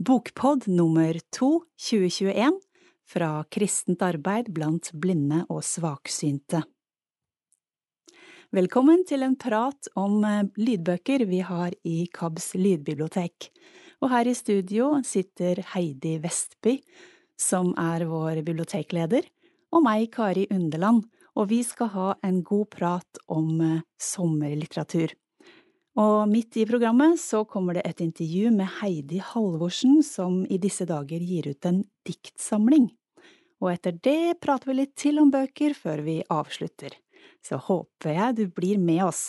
Bokpod nummer to 2021 fra Kristent arbeid blant blinde og svaksynte. Velkommen til en prat om eh, lydbøker vi har i KABs lydbibliotek. Og her i studio sitter Heidi Vestby, som er vår bibliotekleder, og meg, Kari Underland, og vi skal ha en god prat om eh, sommerlitteratur. Og midt i programmet så kommer det et intervju med Heidi Halvorsen, som i disse dager gir ut en diktsamling. Og etter det prater vi litt til om bøker før vi avslutter. Så håper jeg du blir med oss.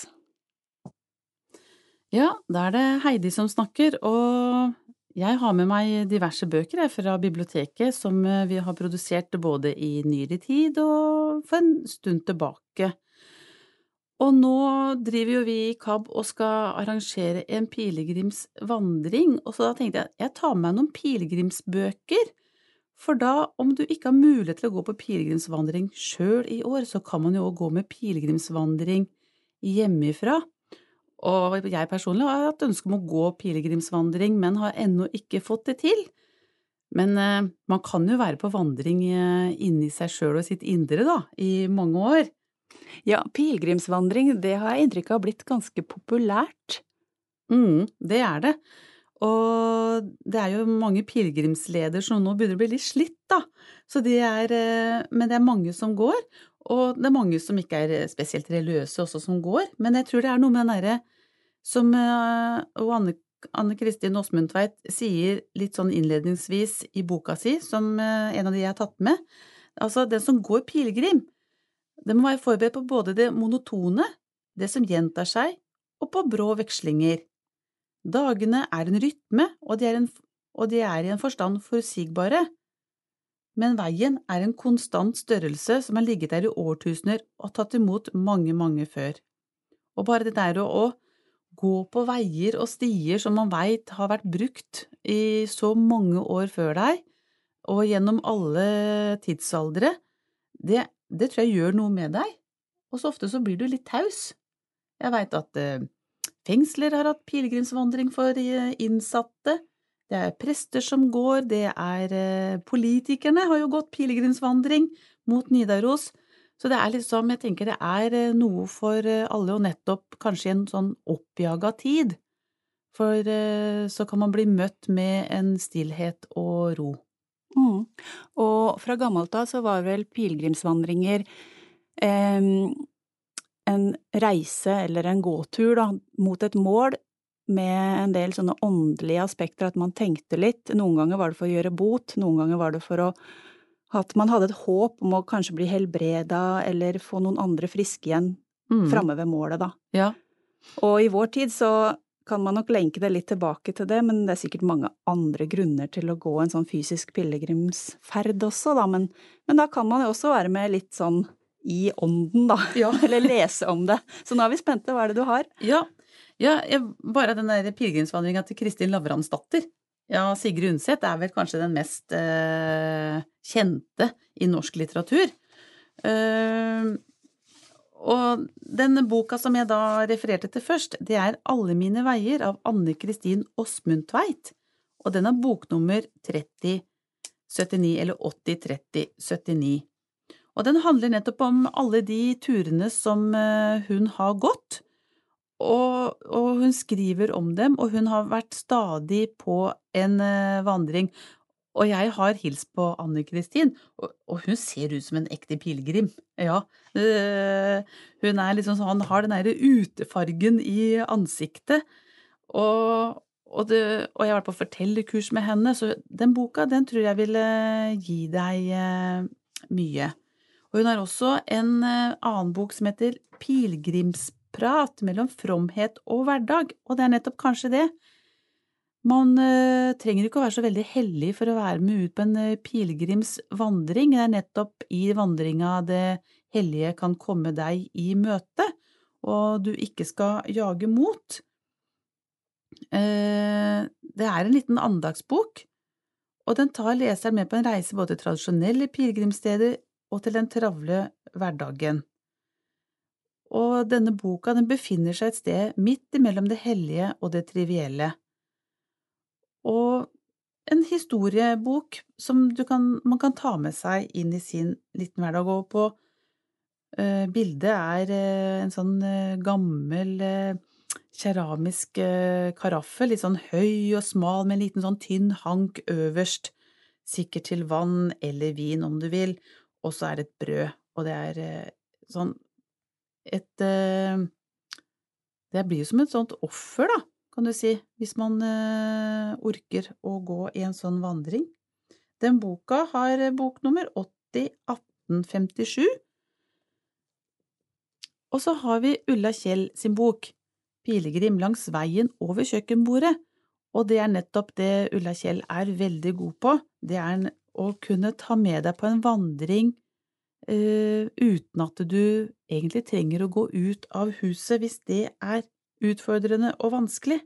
Ja, da er det Heidi som snakker, og jeg har med meg diverse bøker fra biblioteket som eh, vi har produsert både i nyere tid og for en stund tilbake. Og nå driver jo vi i KAB og skal arrangere en pilegrimsvandring, og så da tenkte jeg at jeg tar med meg noen pilegrimsbøker, for da, om du ikke har mulighet til å gå på pilegrimsvandring sjøl i år, så kan man jo òg gå med pilegrimsvandring hjemmefra. Og jeg personlig har hatt ønske om å gå pilegrimsvandring, men har ennå ikke fått det til. Men eh, man kan jo være på vandring eh, inni seg sjøl og sitt indre, da, i mange år. Ja, pilegrimsvandring, det har jeg inntrykk av har blitt ganske populært. Mm, det er det. Og det er jo mange pilegrimsleder som nå begynner å bli litt slitt, da. Så det er, eh, men det er mange som går, og det er mange som ikke er eh, spesielt religiøse også som går. Men jeg tror det er noe med den derre som eh, og Anne, Anne Kristin Åsmundtveit sier litt sånn innledningsvis i boka si, som en av de jeg har tatt med. Altså, den som går pilegrim, det må være forberedt på både det monotone, det som gjentar seg, og på brå vekslinger. Dagene er en rytme, og de er, en, og de er i en forstand forutsigbare, men veien er en konstant størrelse som har ligget der i årtusener og tatt imot mange, mange før. Og bare det der å, gå på veier og stier som man veit har vært brukt i så mange år før deg, og gjennom alle tidsaldre, det det tror jeg gjør noe med deg, og så ofte så blir du litt taus. Jeg veit at eh, fengsler har hatt pilegrimsvandring for eh, innsatte, det er prester som går, det er eh, politikerne har jo gått pilegrimsvandring mot Nidaros, så det er liksom, jeg tenker det er noe for alle, og nettopp kanskje i en sånn oppjaga tid, for så kan man bli møtt med en stillhet og ro. Mm. Og fra gammelt av så var vel pilegrimsvandringer eh, en reise eller en gåtur da, mot et mål med en del sånne åndelige aspekter, at man tenkte litt. Noen ganger var det for å gjøre bot, noen ganger var det for å at man hadde et håp om å kanskje bli helbreda eller få noen andre friske igjen mm. framme ved målet, da. Ja. Og i vår tid så kan man nok lenke det litt tilbake til det, men det er sikkert mange andre grunner til å gå en sånn fysisk pilegrimsferd også, da. Men, men da kan man jo også være med litt sånn i ånden, da. Ja. Eller lese om det. Så nå er vi spente. Hva er det du har? Ja, ja jeg, bare den der pilegrimsvandringa til Kristin Lavransdatter. Ja, Sigrid Undset er vel kanskje den mest eh, kjente i norsk litteratur. Eh, og denne boka som jeg da refererte til først, det er Alle mine veier av Anne Kristin Åsmund Tveit, og den er boknummer 3079, eller 803079. Og den handler nettopp om alle de turene som eh, hun har gått, og, og hun skriver om dem, og hun har vært stadig på en eh, vandring. Og jeg har hilst på Anne Kristin, og, hun ser ut som en ekte pilegrim. Ja, øh, hun er liksom sånn, har den derre utefargen i ansiktet. Og, og, det, og, jeg har vært på fortellerkurs med henne, så den boka, den tror jeg vil gi deg øh, mye. Og hun har også en øh, annen bok som heter Pilegrimsprat mellom fromhet og hverdag, og det er nettopp kanskje det man uh, trenger ikke å være så veldig hellig for å være med ut på en uh, pilegrimsvandring. Det er nettopp i vandringa det hellige kan komme deg i møte, og du ikke skal jage mot. Uh, det er en liten andagsbok, og den tar leseren med på en reise både til tradisjonelle pilegrimssteder og til den travle hverdagen. Og denne boka den befinner seg et sted midt imellom det hellige og det trivielle. Og en historiebok som kan, man kan ta med seg inn i sin liten hverdag. Og på uh, bildet er uh, en sånn uh, gammel keramisk karaffel, litt sånn høy og smal med en liten sånn tynn hank øverst, sikkert til vann eller vin om du vil, og så er det et brød, og det er sånn et Det blir jo som et sånt offer, da, kan du si, hvis man eh, orker å gå i en sånn vandring. Den boka har eh, boknummer 801857. Og så har vi Ulla Kjell sin bok, Pilegrim langs veien over kjøkkenbordet, og det er nettopp det Ulla Kjell er veldig god på, det er å kunne ta med deg på en vandring uh, uten at du egentlig trenger å gå ut av huset hvis det er utfordrende og vanskelig.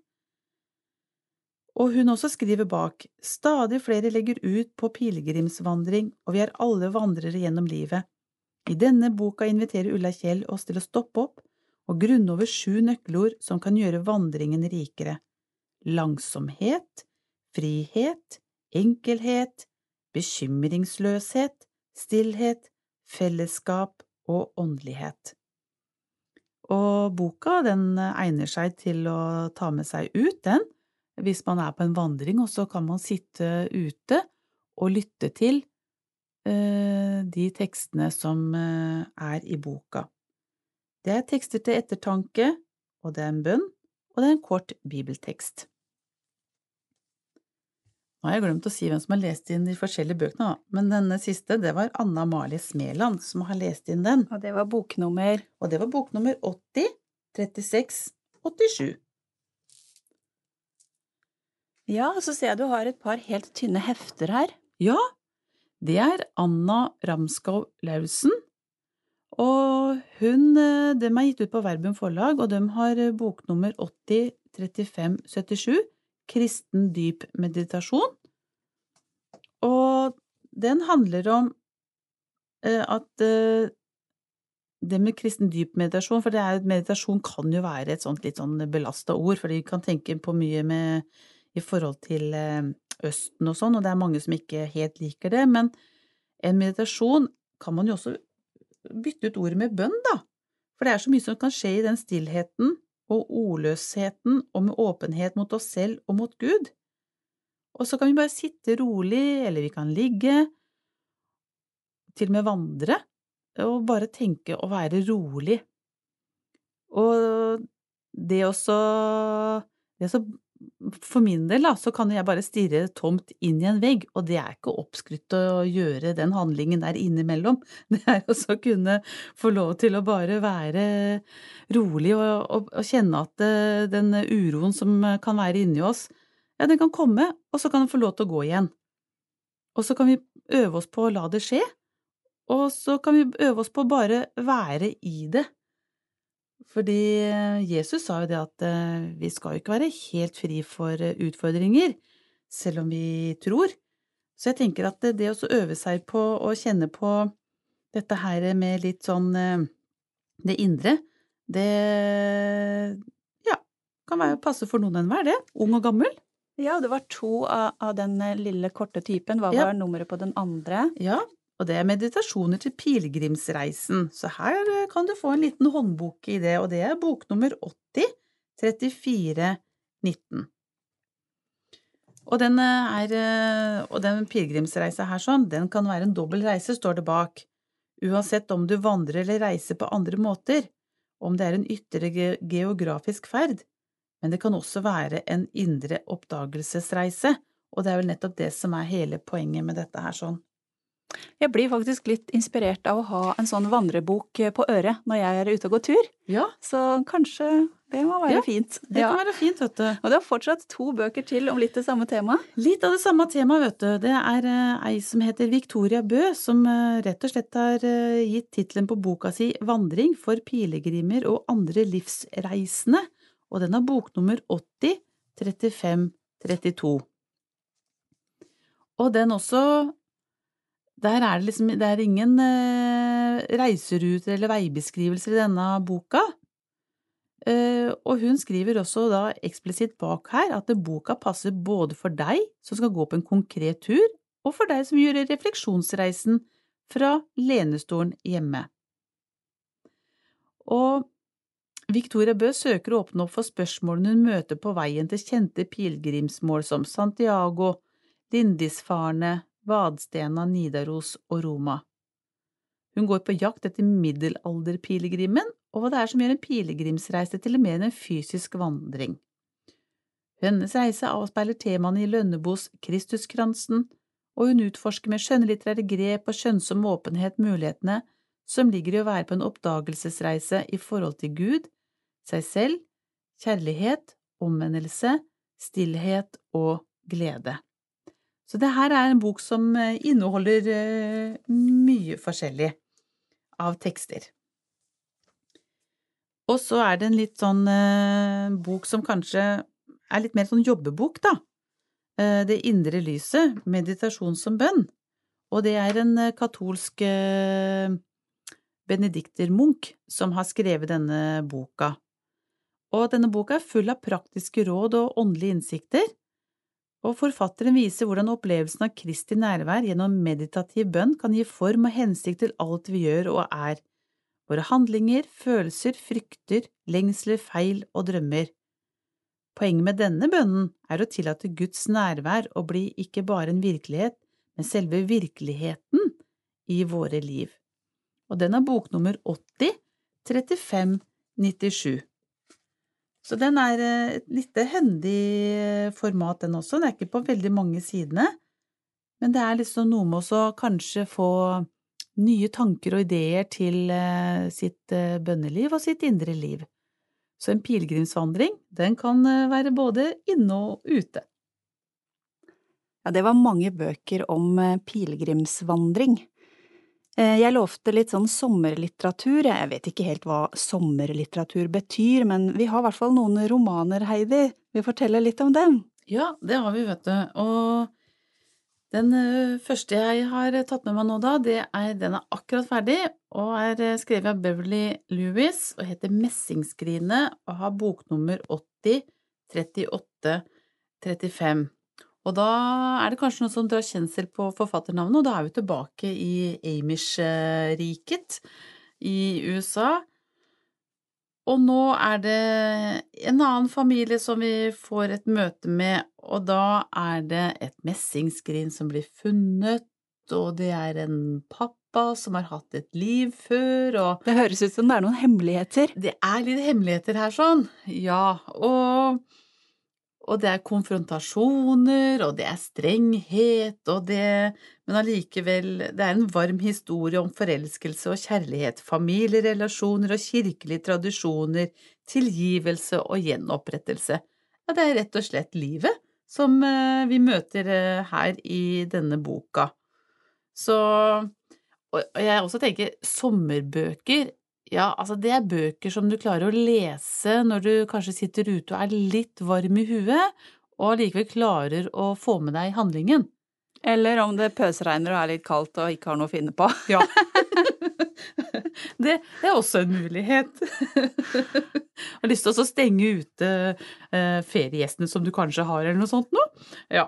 Og hun også skriver bak, stadig flere legger ut på pilegrimsvandring, og vi er alle vandrere gjennom livet. I denne boka inviterer Ulla Kjell oss til å stoppe opp og grunne over sju nøkkelord som kan gjøre vandringen rikere. Langsomhet, frihet, enkelhet, bekymringsløshet, stillhet, fellesskap og åndelighet. Og boka den egner seg til å ta med seg ut, den, hvis man er på en vandring, og så kan man sitte ute og lytte til eh, de tekstene som eh, er i boka. Det er tekster til ettertanke, og det er en bønn, og det er en kort bibeltekst. Nå har jeg glemt å si hvem som har lest inn de forskjellige bøkene, men denne siste, det var Anna Amalie Smeland som har lest inn den. Og det var boknummer Og det var boknummer 80 36 87. Ja, så ser jeg du har et par helt tynne hefter her. Ja, det er Anna Ramskov Lausen, og hun, eh, dem er gitt ut på Verbum forlag, og de har eh, boknummer 80 35 77, Kristen dyp meditasjon. Og den handler om eh, at eh, det med kristen dyp meditasjon, for er, meditasjon kan jo være et sånt litt sånn belasta ord, for de kan tenke på mye med, i forhold til eh, Østen og sånn, og det er mange som ikke helt liker det, men en meditasjon kan man jo også bytte ut ordet med bønn, da, for det er så mye som kan skje i den stillheten og ordløsheten og med åpenhet mot oss selv og mot Gud. Og så kan vi bare sitte rolig, eller vi kan ligge, til og med vandre, og bare tenke og være rolig. Og det det også for min del, da, så kan jeg bare stirre tomt inn i en vegg, og det er ikke oppskrytt å gjøre den handlingen der innimellom. Det er også å kunne få lov til å bare være rolig og, og, og kjenne at uh, den uroen som kan være inni oss, ja, den kan komme, og så kan den få lov til å gå igjen. Og så kan vi øve oss på å la det skje, og så kan vi øve oss på å bare være i det. Fordi eh, Jesus sa jo det at eh, vi skal jo ikke være helt fri for eh, utfordringer, selv om vi tror. Så jeg tenker at det å øve seg på å kjenne på dette her med litt sånn det indre, det ja, kan være passe for noen enhver, det. Ung og gammel. Ja, det var to av, av den lille korte typen. Hva Ja. var nummeret på den andre? Ja, og det er meditasjoner til pilegrimsreisen, så her eh, kan du få en liten håndbok i det, og det er boknummer 80 34 19. Og den eh, er eh, den pilegrimsreisa her sånn, den kan være en dobbel reise, står det bak. Uansett om du vandrer eller reiser på andre måter, om det er en ytre geografisk ferd, men det kan også være en indre oppdagelsesreise, og det er vel nettopp det som er hele poenget med dette her sånn. Jeg blir faktisk litt inspirert av å ha en sånn vandrebok eh, på øret når jeg er ute og går tur, Ja, så kanskje det må være Ja, fint. det kan være fint, vet du. Og det er fortsatt to bøker til om litt det samme temaet. Litt av det samme temaet, vet du. Det er eh, ei som heter Victoria Bø, som eh, rett og slett har gitt tittelen på boka si Vandring for pilegrimer og andre livsreisende, og den har boknummer 80 35 32. Og den også Der er det liksom Det er ingen eh, reiseruter eller veibeskrivelser i denne boka. Eh, og hun skriver også da eksplisitt bak her at boka passer både for deg som skal gå på en konkret tur, og for deg som gjør refleksjonsreisen fra lenestolen hjemme. Og Victoria Bø søker å åpne opp for spørsmålene hun møter på veien til kjente pilegrimsmål som Santiago, Lindisfarne, Vadstena, Nidaros og Roma. Hun går på jakt etter middelalderpilegrimen og hva det er som gjør en pilegrimsreise til mer enn en fysisk vandring. Hennes reise avspeiler temaene i Lønnebos Kristuskransen, og hun utforsker med skjønnlitterære grep og skjønnsom åpenhet mulighetene som ligger i å være på en oppdagelsesreise i forhold til Gud, seg selv, kjærlighet, omvendelse, stillhet og glede. Så det her er en bok som eh, inneholder eh, mye forskjellig av tekster. Og så er det en litt sånn eh, bok som kanskje er litt mer sånn jobbebok, da. Det indre lyset, meditasjon som bønn. Og det er en katolsk eh, benediktermunk som har skrevet denne boka. Og denne boka er full av praktiske råd og åndelige innsikter, og forfatteren viser hvordan opplevelsen av Kristi nærvær gjennom meditativ bønn kan gi form og hensikt til alt vi gjør og er, våre handlinger, følelser, frykter, lengsler, feil og drømmer. Poenget med denne bønnen er å tillate Guds nærvær å bli ikke bare en virkelighet, men selve virkeligheten i våre liv. Og den er boknummer 80 35 97. Så den er eh, et lite hendig eh, format, den også. Den er ikke på veldig mange sidene, men det er liksom noe med å kanskje få nye tanker og ideer til eh, sitt bønneliv og sitt indre liv. Så en pilegrimsvandring, den kan være både inne og ute. Ja, det var mange bøker om pilegrimsvandring. Eh, jeg lovte litt sånn sommerlitteratur, jeg vet ikke helt hva sommerlitteratur betyr, men vi har i hvert fall noen romaner, Heidi, vi forteller litt om dem? Ja, det har vi, vet du, og den eh, første jeg har tatt med meg nå da, det er, den er akkurat ferdig, og er eh, skrevet av Beverly Lewis og heter Messingskrinet og har boknummer 80 38 35. Og da er det kanskje noen som drar kjensel på forfatternavnet, og da er vi tilbake i Amish-riket i USA. Og nå er det en annen familie som vi får et møte med, og da er det et messingskrin som blir funnet, og det er en pappa som har hatt et liv før, og Det høres ut som det er noen hemmeligheter? Det er litt hemmeligheter her, sånn. Ja, og og det er konfrontasjoner, og det er strenghet, og det Men allikevel, det er en varm historie om forelskelse og kjærlighet, familierelasjoner og kirkelige tradisjoner, tilgivelse og gjenopprettelse. Ja, det er rett og slett livet som eh, vi møter eh, her i denne boka. Så Og jeg også tenker sommerbøker ja, altså det er bøker som du klarer å lese når du kanskje sitter ute og er litt varm i huet, og likevel klarer å få med deg handlingen. Eller om det pøsregner og er litt kaldt og ikke har noe å finne på. Ja. det, det, er også en mulighet. har lyst til å stenge ute eh, feriegjestene som du kanskje har, eller noe sånt noe. Ja.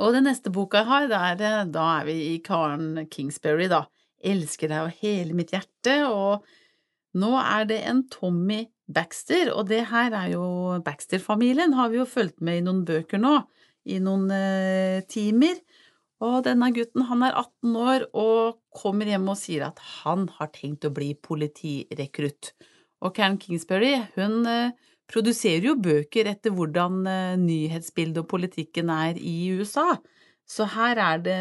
Og den neste boka jeg har, er, da er vi i Karen Kingsbury, da elsker deg av hele mitt hjerte, og nå er det en Tommy Baxter, og det her er jo Baxter-familien, har vi jo fulgt med i noen bøker nå, i noen eh, timer. Og denne gutten, han er 18 år og kommer hjem og sier at han har tenkt å bli politirekrutt. Og Karen Kingsbury, hun eh, produserer jo bøker etter hvordan eh, nyhetsbildet og politikken er i USA. Så her er det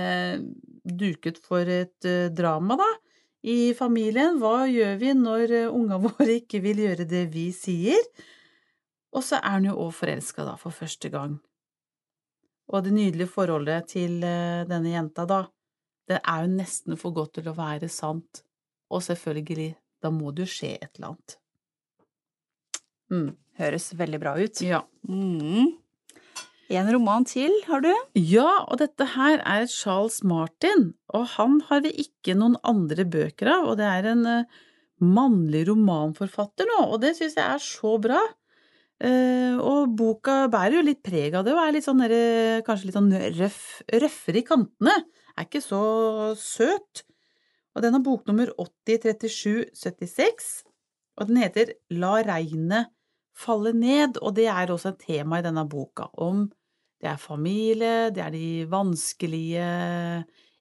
duket for et uh, drama, da, i familien. Hva gjør vi når uh, unga våre ikke vil gjøre det vi sier? Og så er han jo òg forelska, da, for første gang. Og det nydelige forholdet til uh, denne jenta, da, det er jo nesten for godt til å være sant. Og selvfølgelig, da må det jo skje et eller annet. Mm. Høres veldig bra ut. Ja. Mm. En roman til har du? Ja, og dette her er Charles Martin, og han har vi ikke noen andre bøker av, og det er en uh, mannlig romanforfatter nå, og det syns jeg er så bra. Eh, og boka bærer jo litt preg av det, og er litt sånn kanskje litt sånn røff, røffere i kantene. Er ikke så søt. Og den har boknummer 803776, og den heter La regnet falle ned, og det er også et tema i denne boka, om det er familie, det er de vanskelige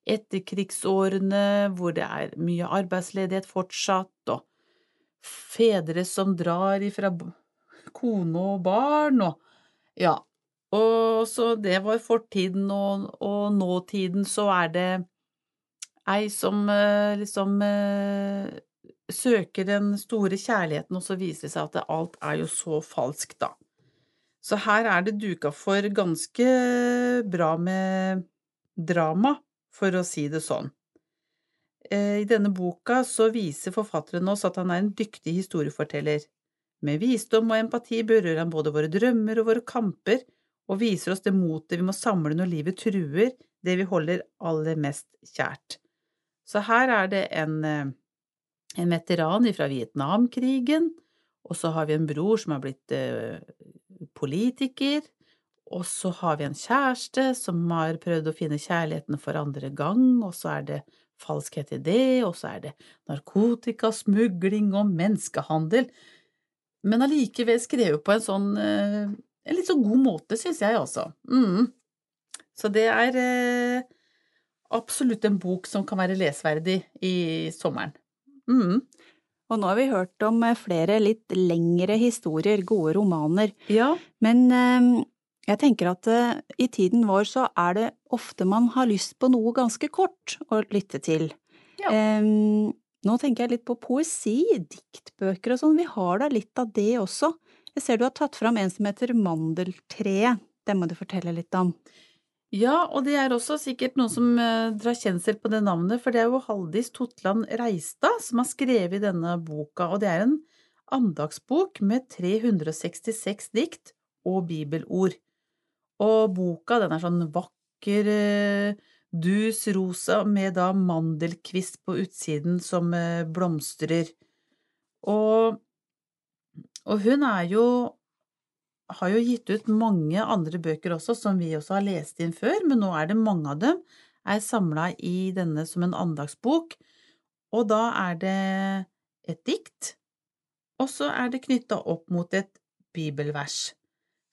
etterkrigsårene hvor det er mye arbeidsledighet fortsatt, og fedre som drar ifra kone og barn, og ja. Og så det var fortiden, og, og nåtiden så er det ei som eh, liksom eh, søker den store kjærligheten, og så viser det seg at alt er jo så falskt, da. Så her er det duka for ganske bra med drama, for å si det sånn. Eh, I denne boka så viser forfatteren oss at han er en dyktig historieforteller. Med visdom og empati berører han både våre drømmer og våre kamper, og viser oss det motet vi må samle når livet truer det vi holder aller mest kjært. Så her er det en, eh, en veteran fra Vietnamkrigen, og så har vi en bror som har blitt eh, politiker, og så har vi en kjæreste som har prøvd å finne kjærligheten for andre gang, og så er det falskhet i det, og så er det narkotikasmugling og menneskehandel, men allikevel skrevet på en sånn eh, en litt så god måte, syns jeg, altså. Mm. Så det er eh, absolutt en bok som kan være lesverdig i sommeren. Mm. Og nå har vi hørt om eh, flere litt lengre historier, gode romaner. Ja. Men eh, jeg tenker at eh, i tiden vår så er det ofte man har lyst på noe ganske kort å lytte til. Ja. Um, nå tenker jeg litt på poesi, diktbøker og sånn, vi har da litt av det også. Jeg ser du har tatt fram en som heter Mandeltreet, det må du fortelle litt om. Ja, og det er også sikkert noen som eh, drar kjensel på det navnet, for det er jo Haldis Totland Reistad som har skrevet denne boka, og det er en andagsbok med 366 dikt og bibelord. Og boka, den er sånn vakker, eh, dus rosa med da mandelkvist på utsiden som eh, blomstrer. Og, og hun er jo har jo gitt ut mange andre bøker også, som vi også har lest inn før, men nå er det mange av dem er samla i denne som en andagsbok, og da er det et dikt, og så er det knytta opp mot et bibelvers.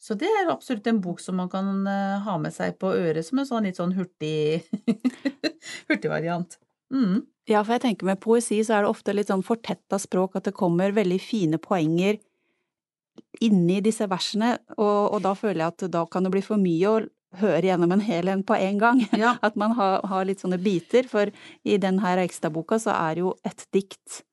Så det er absolutt en bok som man kan eh, ha med seg på øret som en sånn litt sånn hurtig hurtigvariant. Mm. Ja, for jeg tenker med poesi så er det ofte litt sånn fortetta språk, at det kommer veldig fine poenger inni disse versene, og, og, da føler jeg at da kan det bli for mye å høre gjennom en hel en på en gang. Ja. At man har, har, litt sånne biter, for i den her Eikstad-boka så er jo et dikt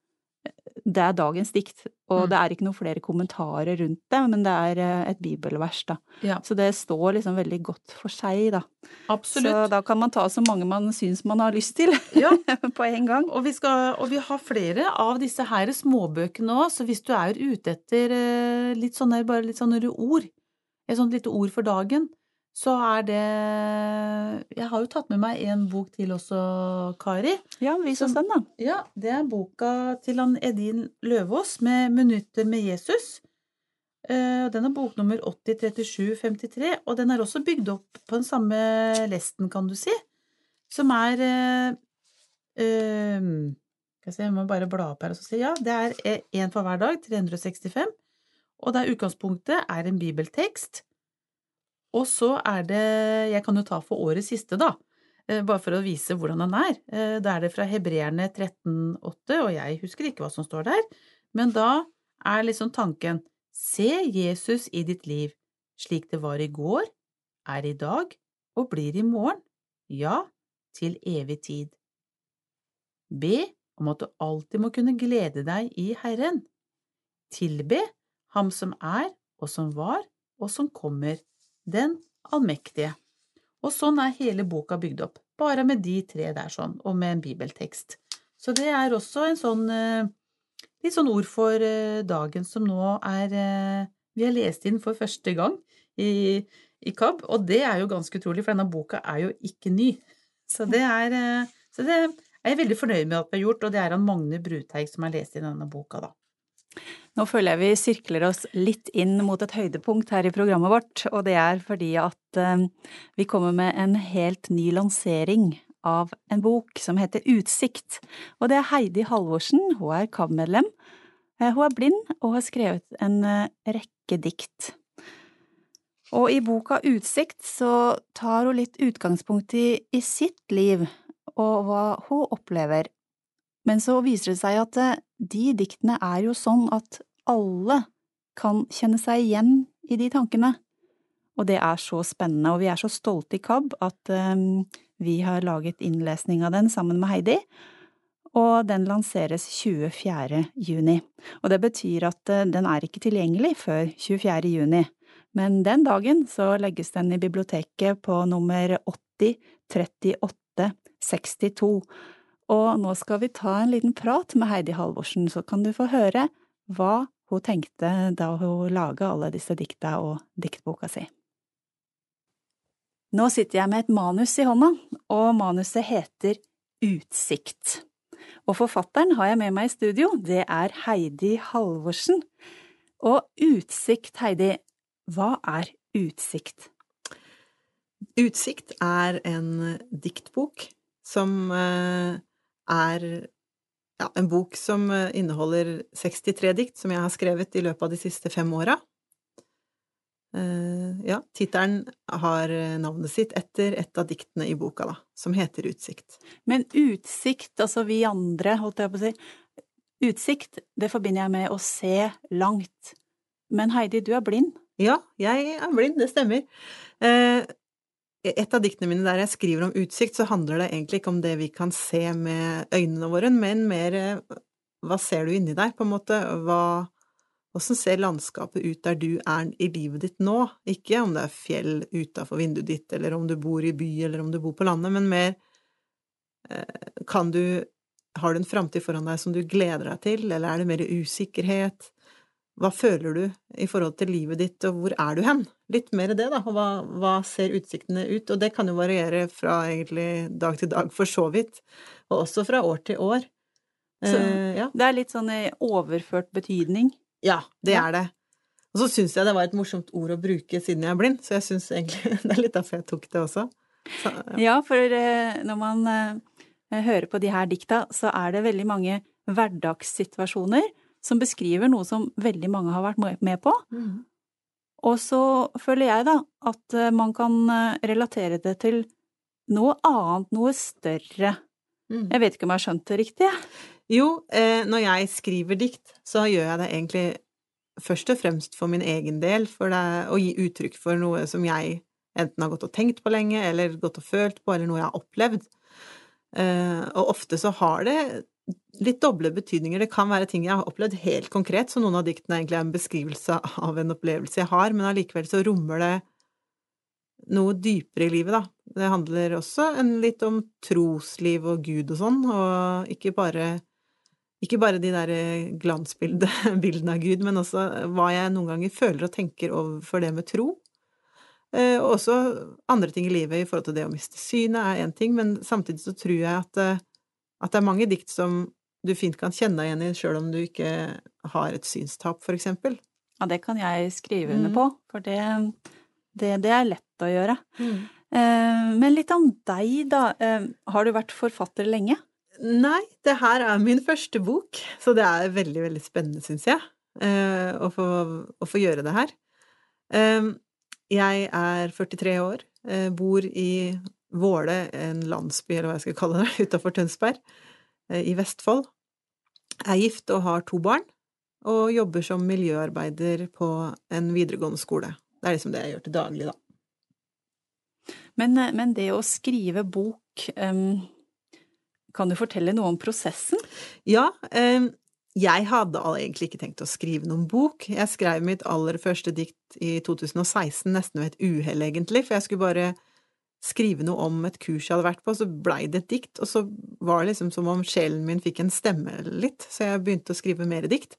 det er dagens dikt, og mm. det er ikke noen flere kommentarer rundt det, men det er eh, et bibelvers, da. Ja. Så det står liksom veldig godt for seg, da. Absolutt. Så da kan man ta så mange man syns man har lyst til, ja. på en gang. Og vi, skal, og vi, har flere av disse her småbøkene òg, så hvis du er ute etter eh, litt sånne, bare litt sånne ord, et sånt lite ord for dagen, så er det Jeg har jo tatt med meg en bok til også, Kari. Ja, vis oss den, da. Ja, det er boka til han Edin Løvaas med 'Minutter med Jesus'. Eh, den er boknummer 803753, og den er også bygd opp på den samme lesten, kan du si, som er øh, øh, Jeg må bare bla opp her og si ja, det er én for hver dag, 365, og der utgangspunktet er en bibeltekst og så er det Jeg kan jo ta for årets siste, da. Eh, bare for å vise hvordan han er. Eh, da er det fra Hebreerne 13,8, og jeg husker ikke hva som står der. Men da er liksom tanken Se Jesus i ditt liv, slik det var i går, er i dag og blir i morgen. Ja, til evig tid. Be om at du alltid må kunne glede deg i Herren. Tilbe Ham som er og som var og som kommer den allmektige. Og sånn er hele boka bygd opp, bare med de tre der sånn, og med en bibeltekst. Så det er også en sånn eh, litt sånn ord for eh, dagen som nå er eh, Vi har lest inn for første gang i, i KAB, og det er jo ganske utrolig, for denne boka er jo ikke ny. Så det er, så det er jeg veldig fornøyd med at vi har gjort, og det er han Magne Bruteig som har lest inn denne boka, da. Nå føler jeg vi sirkler oss litt inn mot et høydepunkt her i programmet vårt, og det er fordi at eh, vi kommer med en helt ny lansering av en bok som heter Utsikt. Og det er Heidi Halvorsen, hun er KAB-medlem. Eh, hun er blind og har skrevet en eh, rekke dikt. Og i boka Utsikt så tar hun litt utgangspunkt i, i sitt liv og hva hun opplever. Men så viser det seg at eh, de diktene er jo sånn at alle kan kjenne seg igjen i de tankene. Og det er så spennende, og vi er så stolte i KAB at um, vi har laget innlesning av den sammen med Heidi. Og den lanseres 24. juni. Og det betyr at uh, den er ikke tilgjengelig før 24. juni. Men den dagen så legges den i biblioteket på nummer 80 38 62. Og nå skal vi ta en liten prat med Heidi Halvorsen, så kan du få høre hva hun tenkte da hun laga alle disse dikta og diktboka si. Nå sitter jeg med et manus i hånda, og manuset heter Utsikt. Og forfatteren har jeg med meg i studio, det er Heidi Halvorsen. Og utsikt, Heidi, hva er utsikt? Utsikt er en diktbok som eh, er ja, en bok som eh, inneholder 63 dikt som jeg har skrevet i løpet av de siste fem åra. Uh, ja, tittelen har navnet sitt etter et av diktene i boka, da, som heter Utsikt. Men utsikt, altså vi andre, holdt jeg på å si, utsikt, det forbinder jeg med å se langt. Men Heidi, du er blind? Ja, jeg er blind, det stemmer. Et av diktene mine der jeg skriver om utsikt, så handler det egentlig ikke om det vi kan se med øynene våre, men mer eh, hva ser du inni deg, på en måte, hva Åssen ser landskapet ut der du er i livet ditt nå? Ikke om det er fjell utafor vinduet ditt, eller om du bor i by, eller om du bor på landet, men mer eh, kan du Har du en framtid foran deg som du gleder deg til, eller er det mer usikkerhet? Hva føler du i forhold til livet ditt, og hvor er du hen? Litt mer det, da. Og hva, hva, ser utsiktene ut? Og det kan jo variere fra egentlig dag til dag, for så vidt. Og også fra år til år. Så eh, ja. det er litt sånn overført betydning? Ja, det ja. er det. Og så syns jeg det var et morsomt ord å bruke siden jeg er blind, så jeg syns egentlig det er litt derfor jeg tok det også. Så, ja. ja. for eh, når man eh, hører på de her dikta, så er det veldig mange hverdagssituasjoner som beskriver noe som veldig mange har vært med på. Mm. Og så føler jeg da at eh, man kan eh, relatere det til noe annet, noe større. Mm. Jeg vet ikke om jeg har skjønt det riktig? Jo, eh, når jeg skriver dikt, så gjør jeg det egentlig først og fremst for min egen del, for det, å gi uttrykk for noe som jeg enten har gått og tenkt på lenge, eller gått og følt på, eller noe jeg har opplevd. Og ofte så har det litt doble betydninger. Det kan være ting jeg har opplevd helt konkret, så noen av diktene egentlig er en beskrivelse av en opplevelse jeg har, men allikevel så rommer det noe dypere i livet, da. Det handler også litt om trosliv og Gud og sånn, og ikke bare, ikke bare de der glansbildene av Gud, men også hva jeg noen ganger føler og tenker overfor det med tro. Eh, og også andre ting i livet i forhold til det å miste synet er én ting, men samtidig så tror jeg at eh, at det er mange dikt som du fint kan kjenne deg igjen i sjøl om du ikke har et synstap, for eksempel. Ja, det kan jeg skrive under mm. på, for det, det, det, er lett å gjøre. Mm. Eh, men litt om deg, da. Eh, har du vært forfatter lenge? Nei, det her er min første bok, så det er veldig, veldig spennende, syns jeg, eh, å, få, å, få, gjøre det her. Jeg er 43 år, eh, bor i Våle, en landsby, eller hva jeg skal kalle det, utafor Tønsberg, eh, i Vestfold. Er gift og har to barn, og jobber som miljøarbeider på en videregående skole. Det er liksom det jeg gjør til daglig, da. Men, eh, men det å skrive bok, um, kan du fortelle noe om prosessen? Ja, um, jeg hadde egentlig ikke tenkt å skrive noen bok. Jeg skrev mitt aller første dikt i 2016, nesten ved et uhell, egentlig, for jeg skulle bare skrive noe om et kurs jeg hadde vært på, så blei det et dikt, og så var det liksom som om sjelen min fikk en stemme litt, så jeg begynte å skrive mer dikt.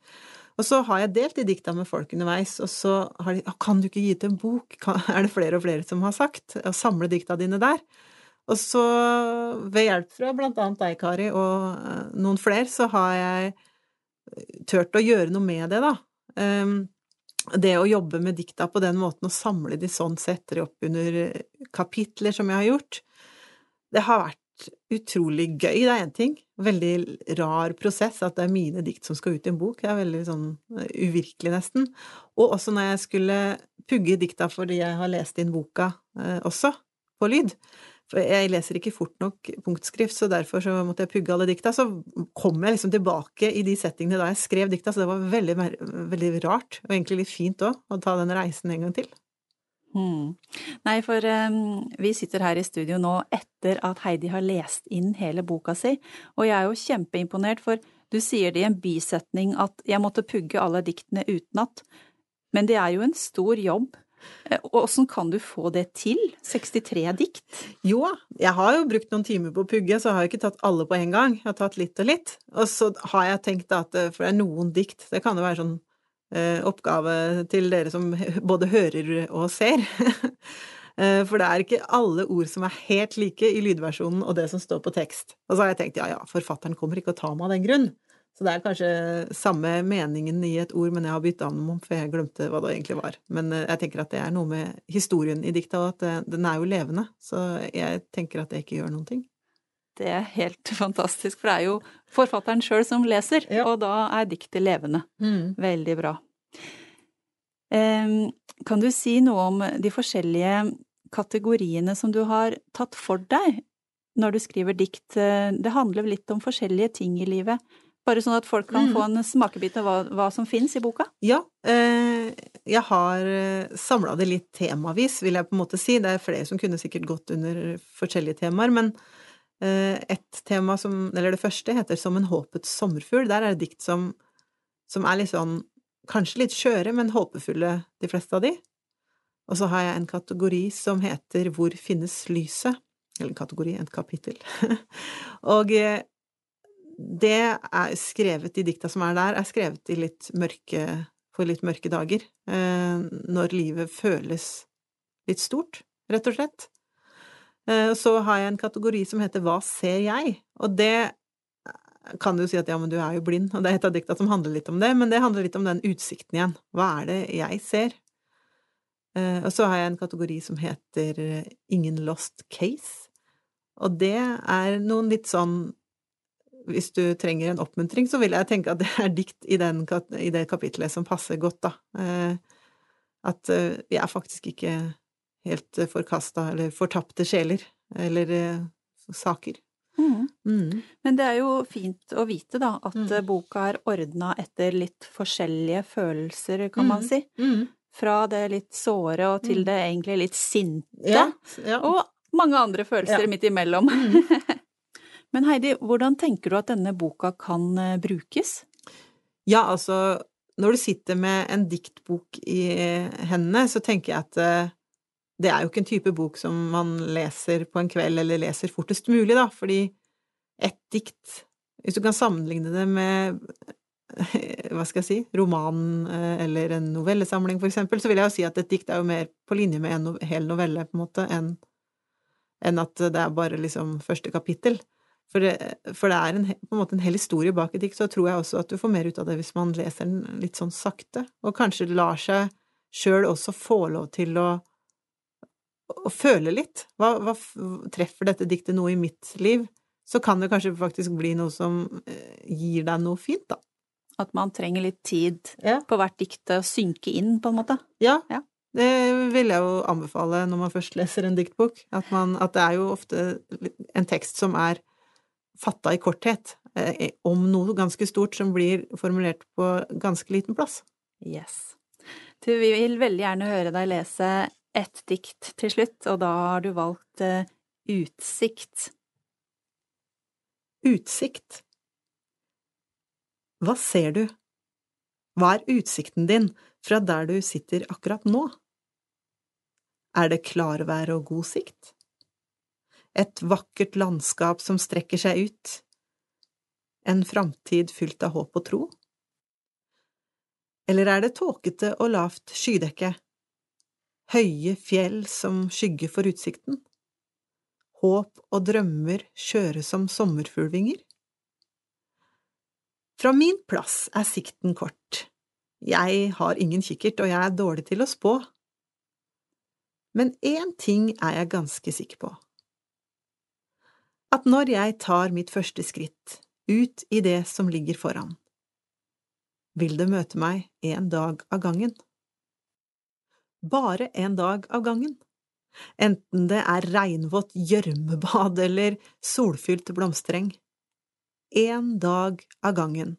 Og så har jeg delt de dikta med folk underveis, og så har de 'Kan du ikke gi ut en bok?' er det flere og flere som har sagt. Og samle dikta dine der. Og så, ved hjelp fra blant annet deg, Kari, og eh, noen flere, så har jeg turt å gjøre noe med det, da. Um, det å jobbe med dikta på den måten, og samle de sånn, sette de opp under kapitler, som jeg har gjort, det har vært utrolig gøy, det er én ting. Veldig rar prosess at det er mine dikt som skal ut i en bok. Det er veldig sånn eh, uvirkelig, nesten. Og også når jeg skulle pugge dikta fordi jeg har lest inn boka eh, også, på lyd. For jeg leser ikke fort nok punktskrift, så derfor så måtte jeg pugge alle dikta. Så kom jeg liksom tilbake i de settingene da jeg skrev dikta, så det var veldig, veldig rart, og egentlig litt fint òg, å ta den reisen en gang til. Hmm. Nei, for um, vi sitter her i studio nå etter at Heidi har lest inn hele boka si, og jeg er jo kjempeimponert, for du sier det i en bisetning at jeg måtte pugge alle diktene utenat, men det er jo en stor jobb. Eh, åssen kan du få det til? 63 dikt? Jo, jeg har jo brukt noen timer på å pugge, så har jeg ikke tatt alle på en gang. Jeg har tatt litt og litt. Og så har jeg tenkt at eh, for det er noen dikt, det kan jo være sånn Eh, oppgave til dere som både hører og ser. For det er ikke alle ord som er helt like i lydversjonen og det som står på tekst. Og så har jeg tenkt ja ja, forfatteren kommer ikke å ta meg av den grunn. Så det er kanskje samme meningen i et ord, men jeg har bytta om, for jeg glemte hva det egentlig var. Men eh, jeg tenker at det er noe med historien i dikta, og at den er jo levende. Så jeg tenker at det ikke gjør noen ting. Det er helt fantastisk, for det er jo forfatteren sjøl som leser, ja. og da er diktet levende. Mm. Veldig bra. Kan du si noe om de forskjellige kategoriene som du har tatt for deg når du skriver dikt? Det handler litt om forskjellige ting i livet. Bare sånn at folk kan mm. få en smakebit av hva, hva som fins i boka? Ja. Eh, jeg har eh, samla det litt temavis, vil jeg på en måte si. Det er flere som kunne sikkert gått under forskjellige temaer, men eh, et tema som Eller det første heter Som en håpets sommerfugl. Der er det dikt som, som er litt sånn kanskje litt skjøre, men håpefulle, de fleste av de. Og så har jeg en kategori som heter Hvor finnes lyset? Eller en kategori, et kapittel. og eh, det er skrevet, de dikta som er der, er skrevet i litt mørke, for litt mørke dager. Eh, når livet føles litt stort, rett og slett. Eh, så har jeg en kategori som heter Hva ser jeg? Og det kan du si at ja, men du er jo blind, og det er et av dikta som handler litt om det, men det handler litt om den utsikten igjen. Hva er det jeg ser? Og så har jeg en kategori som heter Ingen lost case, og det er noen litt sånn Hvis du trenger en oppmuntring, så vil jeg tenke at det er dikt i, den, i det kapitlet som passer godt, da. Uh, at vi er faktisk ikke helt forkasta eller fortapte sjeler eller saker. Mm. Mm. Men det er jo fint å vite, da, at mm. boka er ordna etter litt forskjellige følelser, kan man mm. si. Mm. Fra det litt såre og til mm. det egentlig litt sinte. Ja, ja. Og mange andre følelser ja. midt imellom. Men Heidi, hvordan tenker du at denne boka kan eh, brukes? Ja, altså, når du sitter med en diktbok i hendene, så tenker jeg at eh, det er jo ikke en type bok som man leser på en kveld, eller leser fortest mulig, da, fordi et dikt Hvis du kan sammenligne det med hva skal jeg si, roman eh, eller en novellesamling, for eksempel, så vil jeg jo si at et dikt er jo mer på linje med en hel novelle, på en måte, enn at det er bare liksom første kapittel. For det, for det er en, på en måte en hel historie bak et dikt, så tror jeg også at du får mer ut av det hvis man leser den litt sånn sakte, og kanskje lar seg sjøl også få lov til å å føle litt. Hva, hva, treffer dette diktet noe i mitt liv? Så kan det kanskje faktisk bli noe som eh, gir deg noe fint, da. At man trenger litt tid ja. på hvert dikt å synke inn, på en måte? Ja. ja. Det vil jeg jo anbefale når man først leser en diktbok. At, man, at det er jo ofte en tekst som er fatta i korthet, eh, om noe ganske stort som blir formulert på ganske liten plass. Yes. Du, vi vil veldig gjerne høre deg lese ett dikt til slutt, og da har du valgt uh, Utsikt. Utsikt. Hva ser du? Hva er utsikten din fra der du sitter akkurat nå? Er det klarvær og god sikt? Et vakkert landskap som strekker seg ut? En framtid fylt av håp og tro? Eller er det tåkete og lavt skydekke? høye fjell som skygge for utsikten, håp og drømmer skjøre som sommerfuglvinger? Fra min plass er sikten kort. Jeg har ingen kikkert, og jeg er dårlig til å spå. Men én ting er jeg ganske sikker på. At når jeg tar mitt første skritt ut i det som ligger foran, vil det møte meg en dag av gangen. Bare en dag av gangen. Enten det er regnvått gjørmebad eller solfylt blomstereng. En dag av gangen.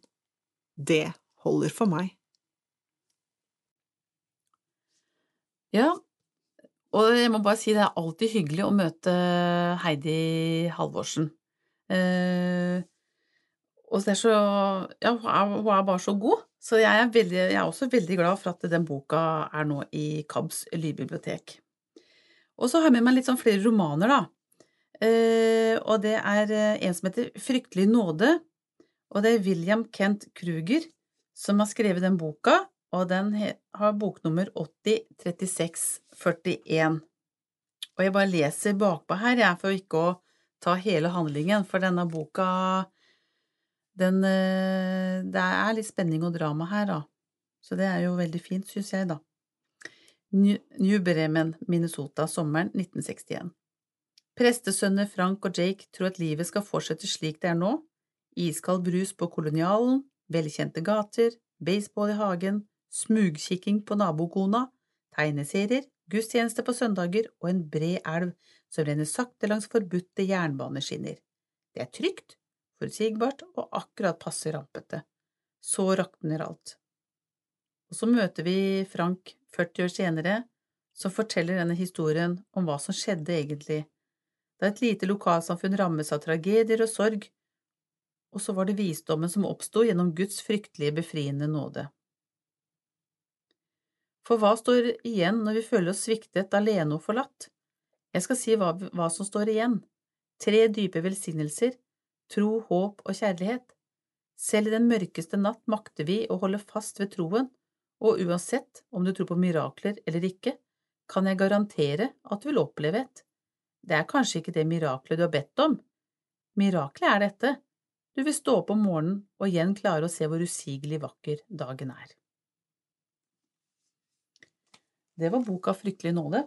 Det holder for meg. Ja, og jeg må bare si det er alltid hyggelig å møte Heidi Halvorsen. Eh, og så Ja, hun er bare så god. Så jeg er, veldig, jeg er også veldig glad for at den boka er nå i KABs lydbibliotek. Og så har jeg med meg litt sånn flere romaner, da. Eh, og det er eh, en som heter Fryktelig nåde. Og det er William Kent Kruger som har skrevet den boka, og den har boknummer 803641. Og jeg bare leser bakpå her, jeg, for ikke å ta hele handlingen, for denne boka den eh, Det er litt spenning og drama her, da. Så det er jo veldig fint, syns jeg, da. New Bremen, Minnesota, sommeren 1961. Prestesønner Frank og Jake tror at livet skal fortsette slik det er nå. Iskald brus på kolonialen, velkjente gater, baseball i hagen, smugkikking på nabokona, tegneserier, gudstjeneste på søndager og en bred elv som renner sakte langs forbudte jernbaneskinner. Det er trygt, forutsigbart og akkurat passe rampete. Så rakner alt. Og så møter vi Frank 40 år senere, som forteller denne historien om hva som skjedde egentlig, da et lite lokalsamfunn rammes av tragedier og sorg, og så var det visdommen som oppsto gjennom Guds fryktelige befriende nåde. For hva står igjen når vi føler oss sviktet, alene og forlatt? Jeg skal si hva, hva som står igjen. Tre dype velsignelser, tro, håp og kjærlighet. Selv i den mørkeste natt makter vi å holde fast ved troen og uansett om du tror på mirakler eller ikke, kan jeg garantere at du vil oppleve et. Det er kanskje ikke det miraklet du har bedt om. Miraklet er dette. Du vil stå opp om morgenen og igjen klare å se hvor usigelig vakker dagen er. Det var boka Fryktelig nåde.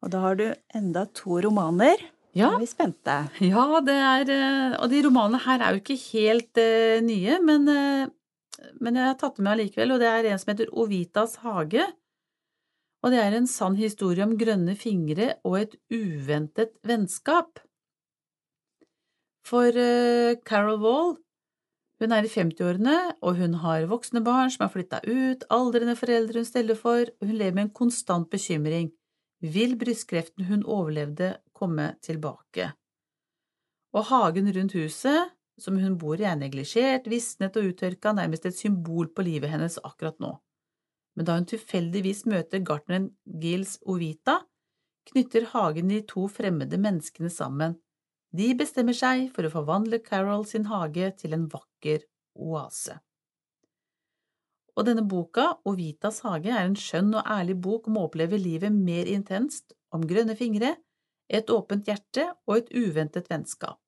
Og da har du enda to romaner. Ja. Er vi spente. Ja, det er eh, Og de romanene her er jo ikke helt uh, nye, men uh, men jeg har tatt dem med allikevel, og det er en som heter Ovitas hage. Og det er en sann historie om grønne fingre og et uventet vennskap. For uh, Carol Wall, hun er i 50-årene, og hun har voksne barn som har flytta ut, aldrende foreldre hun steller for, og hun lever med en konstant bekymring. Vil brystkreften hun overlevde, komme tilbake? Og hagen rundt huset som hun bor i, er neglisjert, visnet og uttørka, nærmest et symbol på livet hennes akkurat nå. Men da hun tilfeldigvis møter gartneren Gils Ovita, knytter hagen de to fremmede menneskene sammen. De bestemmer seg for å forvandle Carol sin hage til en vakker oase. Og denne boka, Ovitas hage, er en skjønn og ærlig bok om å oppleve livet mer intenst, om grønne fingre, et åpent hjerte og et uventet vennskap.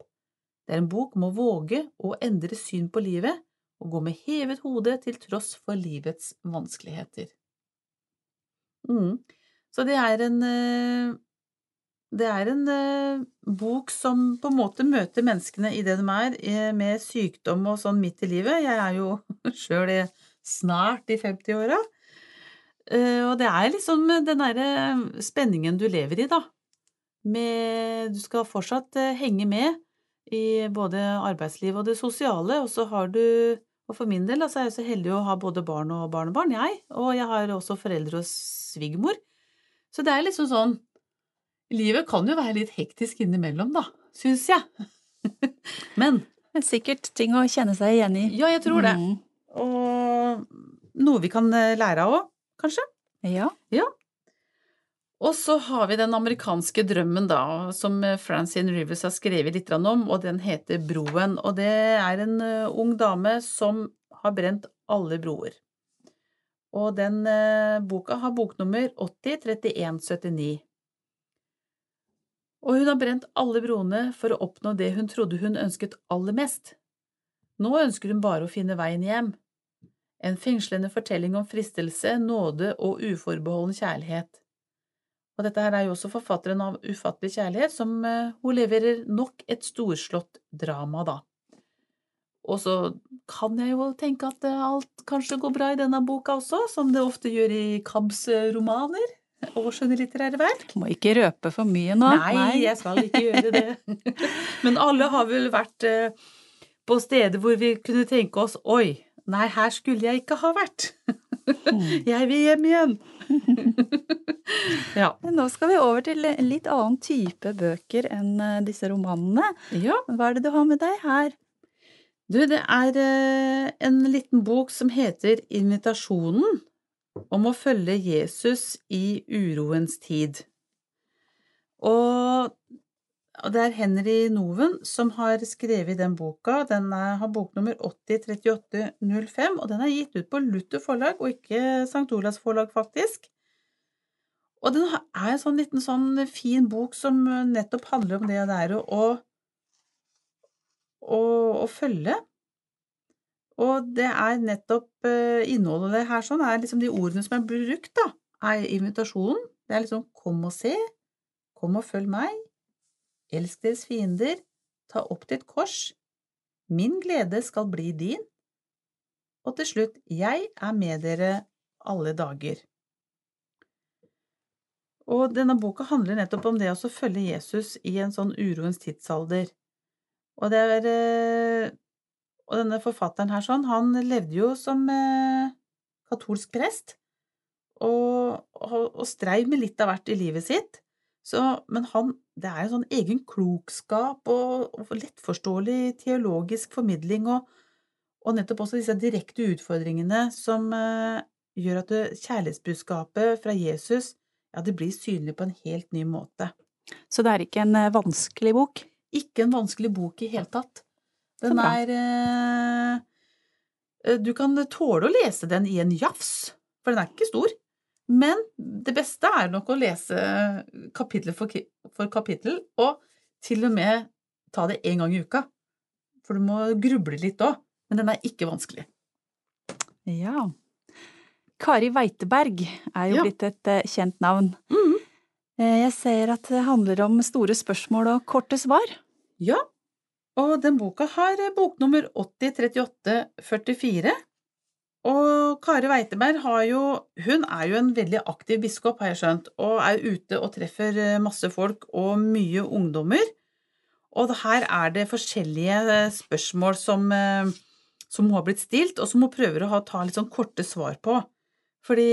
Det er en bok om å våge å endre syn på livet og gå med hevet hode til tross for livets vanskeligheter. Mm. Så det er en eh, det er en eh, bok som på en måte møter menneskene i det de er, eh, med sykdom og sånn midt i livet. Jeg er jo sjøl snart i 50-åra. Eh, og det er liksom den derre spenningen du lever i, da. Med Du skal fortsatt uh, henge med i både arbeidslivet og det sosiale, og så har du og for min del altså, er jeg så heldig å ha både barn og barnebarn, jeg, og jeg har også foreldre og svigermor. Så det er liksom sånn Livet kan jo være litt hektisk innimellom, da, syns jeg. Men Sikkert ting å kjenne seg igjen i. Ja, jeg tror det. Mm. Og noe vi kan eh, lære av òg, kanskje. Ja. Ja. Og så har vi den amerikanske drømmen, da, som Francine Rivers har skrevet litt om, og den heter Broen. Og det er en uh, ung dame som har brent alle broer. Og den boka har boknummer 803179. Og hun har brent alle broene for å oppnå det hun trodde hun ønsket aller mest. Nå ønsker hun bare å finne veien hjem. En fengslende fortelling om fristelse, nåde og uforbeholden kjærlighet. Og dette her er jo også forfatteren av Ufattelig kjærlighet, som eh, hun leverer nok et storslått drama, da. Og så kan jeg jo tenke at alt kanskje går bra i denne boka også, som det ofte gjør i Kabs eh, romaner og skjønnlitterære verk. Må ikke røpe for mye nå. Nei, jeg skal ikke gjøre det. Men alle har vel vært på steder hvor vi kunne tenke oss oi, nei, her skulle jeg ikke ha vært. Mm. Jeg vil hjem igjen. ja. Nå skal vi over til en litt annen type bøker enn eh, disse romanene. ja. Hva er det du har med deg her? Du, det er eh, en liten bok som heter Invitasjonen om å følge Jesus i uroens tid. Og det er Henry Noven som har skrevet den boka. Den har boknummer 803805, og den er gitt ut på Luther forlag, og ikke St. Olavs forlag, faktisk. Og den er en sånn liten sånn fin bok som nettopp handler om det det er å, å, å følge. Og det er nettopp eh, innholdet det her sånn, er liksom de ordene som er brukt, da, er invitasjonen. Det er liksom kom og se, kom og følg meg, elsk deres fiender, ta opp ditt kors, min glede skal bli din, og til slutt, jeg er med dere alle dager. Og denne boka handler nettopp om det å følge Jesus i en sånn uroens tidsalder. Og det er eh, Og denne forfatteren her sånn, han levde jo som eh, katolsk prest, og, og, og streiv med litt av hvert i livet sitt. Så, men han, det er en sånn egen klokskap og, og lettforståelig teologisk formidling og, og, nettopp også disse direkte utfordringene som eh, gjør at det, kjærlighetsbudskapet fra Jesus ja, det blir synlig på en helt ny måte. Så det er ikke en eh, vanskelig bok? Ikke en vanskelig bok i hele tatt. Den er eh, eh, Du kan tåle å lese den i en jafs, for den er ikke stor. Men det beste er nok å lese kapittel for, for kapittel, og til og med ta det én gang i uka. For du må gruble litt òg. Men den er ikke vanskelig. Ja. Kari Weiteberg er jo Ja. blitt et eh, kjent navn. Mm. Eh, Jeg ser at det handler om store spørsmål og korte svar. Ja, og den boka har eh, boknummer 803844. Og Kari Weiteberg har jo Hun er jo en veldig aktiv biskop, har jeg skjønt, og er ute og treffer eh, masse folk og mye ungdommer. Og her er det forskjellige eh, spørsmål som, som hun har blitt stilt, og som hun prøver å ha, ta litt sånn korte svar på. Fordi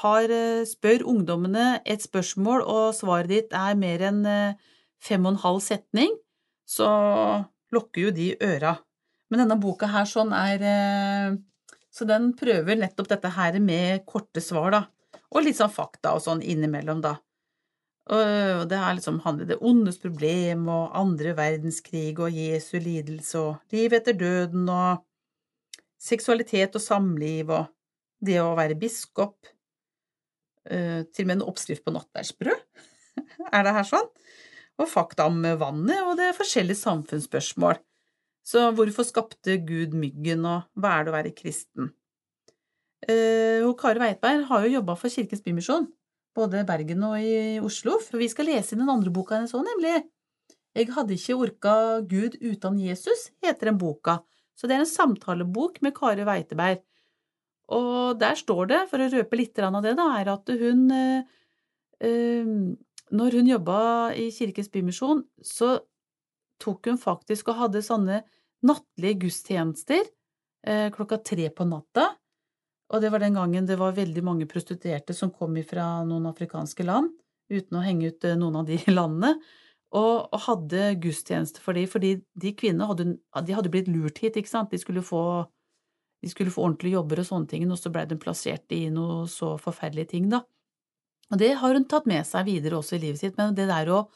har, spør ungdommene et spørsmål, og svaret ditt er mer enn fem og en halv setning, så lukker jo de øra. Men denne boka her sånn er eh, Så den prøver nettopp dette her med korte svar, da. Og litt sånn fakta og sånn innimellom, da. Og det er liksom handler det ondes problem og andre verdenskrig og Jesu lidelse og liv etter døden og seksualitet og samliv og det å være biskop. Eh, Til og med en oppskrift på nattverdsbrød er det her sånn. Og fakta om vannet, og det er forskjellige samfunnsspørsmål. Så hvorfor skapte Gud myggen, og hva er det å være kristen? Eh, Kari Weitberg har jo jobba for Kirkens Bymisjon, både i Bergen og i Oslo, for vi skal lese inn den andre boka hennes òg, nemlig. Jeg hadde ikke orka Gud uten Jesus, heter den boka. Så det er en samtalebok med Kari Weiteberg. Og der står det, for å røpe litt av det, da, er at hun eh, Når hun jobba i Kirkens Bymisjon, så tok hun faktisk og hadde sånne nattlige gudstjenester eh, klokka tre på natta. Og det var den gangen det var veldig mange prostituerte som kom fra noen afrikanske land, uten å henge ut eh, noen av de landene, og, og hadde gudstjeneste for dem, fordi de kvinnene hadde, de hadde blitt lurt hit, ikke sant, de skulle få de skulle få ordentlige jobber og sånne ting, og så blei de plassert i noe så forferdelige ting, da. Og det har hun tatt med seg videre også i livet sitt, men det der å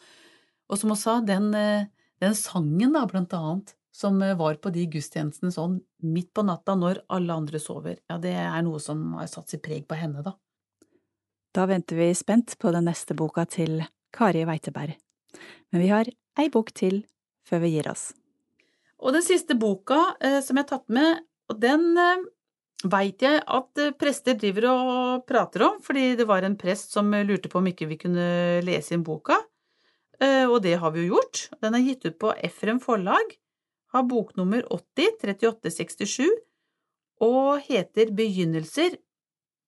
Og som hun sa, den, eh, den sangen, da, blant annet, som eh, var på de gudstjenestene sånn midt på natta når alle andre sover, ja, det er noe som har satt sitt preg på henne, da. Da venter vi spent på den neste boka til Kari Weiteberg. Men vi har ei bok til før vi gir oss. Og den siste boka eh, som jeg har tatt med, og den eh, veit jeg at eh, prester driver og prater om, fordi det var en prest som lurte på om ikke vi kunne lese inn boka, eh, og det har vi jo gjort. Den er gitt ut på Efrem forlag, har boknummer 80 3867 og heter Begynnelser,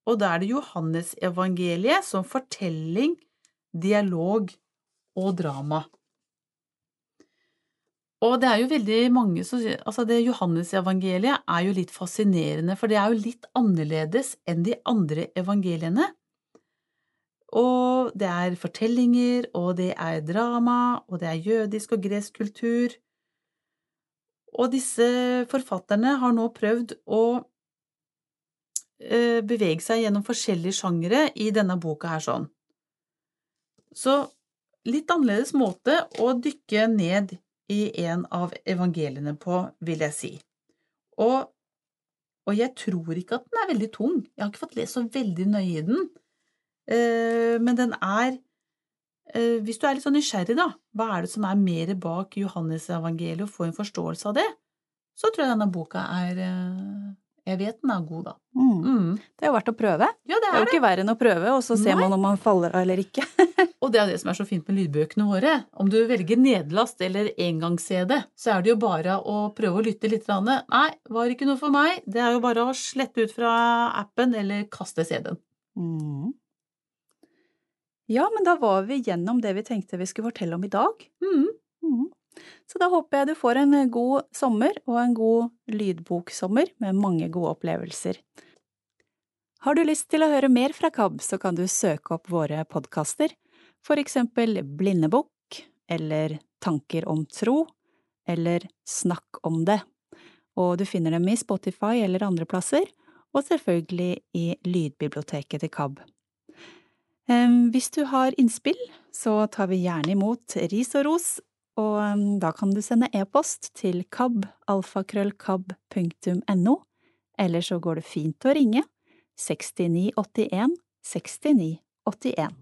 og da er det Johannesevangeliet som fortelling, dialog og drama. Og det er jo veldig mange som sier Altså, det Johannes-evangeliet er jo litt fascinerende, for det er jo litt annerledes enn de andre evangeliene. Og det er fortellinger, og det er drama, og det er jødisk og gresk kultur. Og disse forfatterne har nå prøvd å eh, bevege seg gjennom forskjellige sjangere i denne boka her sånn. Så litt annerledes måte å dykke ned i en av evangeliene på, vil jeg si. Og, og jeg tror ikke at den er veldig tung. Jeg har ikke fått lest så veldig nøye i den. Eh, men den er eh, Hvis du er litt sånn nysgjerrig, da, hva er det som er mer bak Johannes-evangeliet, og få en forståelse av det, så tror jeg denne boka er eh, Jeg vet den er god, da. Mm. Mm. Det er jo verdt å prøve. Ja, det Det er er jo det. ikke verre enn å prøve, og så ser Nei. man om man faller av eller ikke. Og det er det som er så fint med lydbøkene våre. Om du velger nedlast eller engangs-CD, så er det jo bare å prøve å lytte litt. Nei, var ikke noe for meg. Det er jo bare å slette ut fra appen eller kaste CD-en. Mm. Ja, men da var vi gjennom det vi tenkte vi skulle fortelle om i dag. Mm. Så da håper jeg du får en eh, god sommer og en god lydboksommer med mange gode opplevelser. Har du lyst til å høre mer fra KAB, så kan du søke opp våre podkaster, for eksempel Blindebukk eller Tanker om tro eller Snakk om det, og du finner dem i Spotify eller andre plasser, og selvfølgelig i lydbiblioteket til KAB. Hvis du har innspill, så tar vi gjerne imot ris og ros, og da kan du sende e-post til kab.alfakrøllkab.no, eller så går det fint å ringe 6981 6981.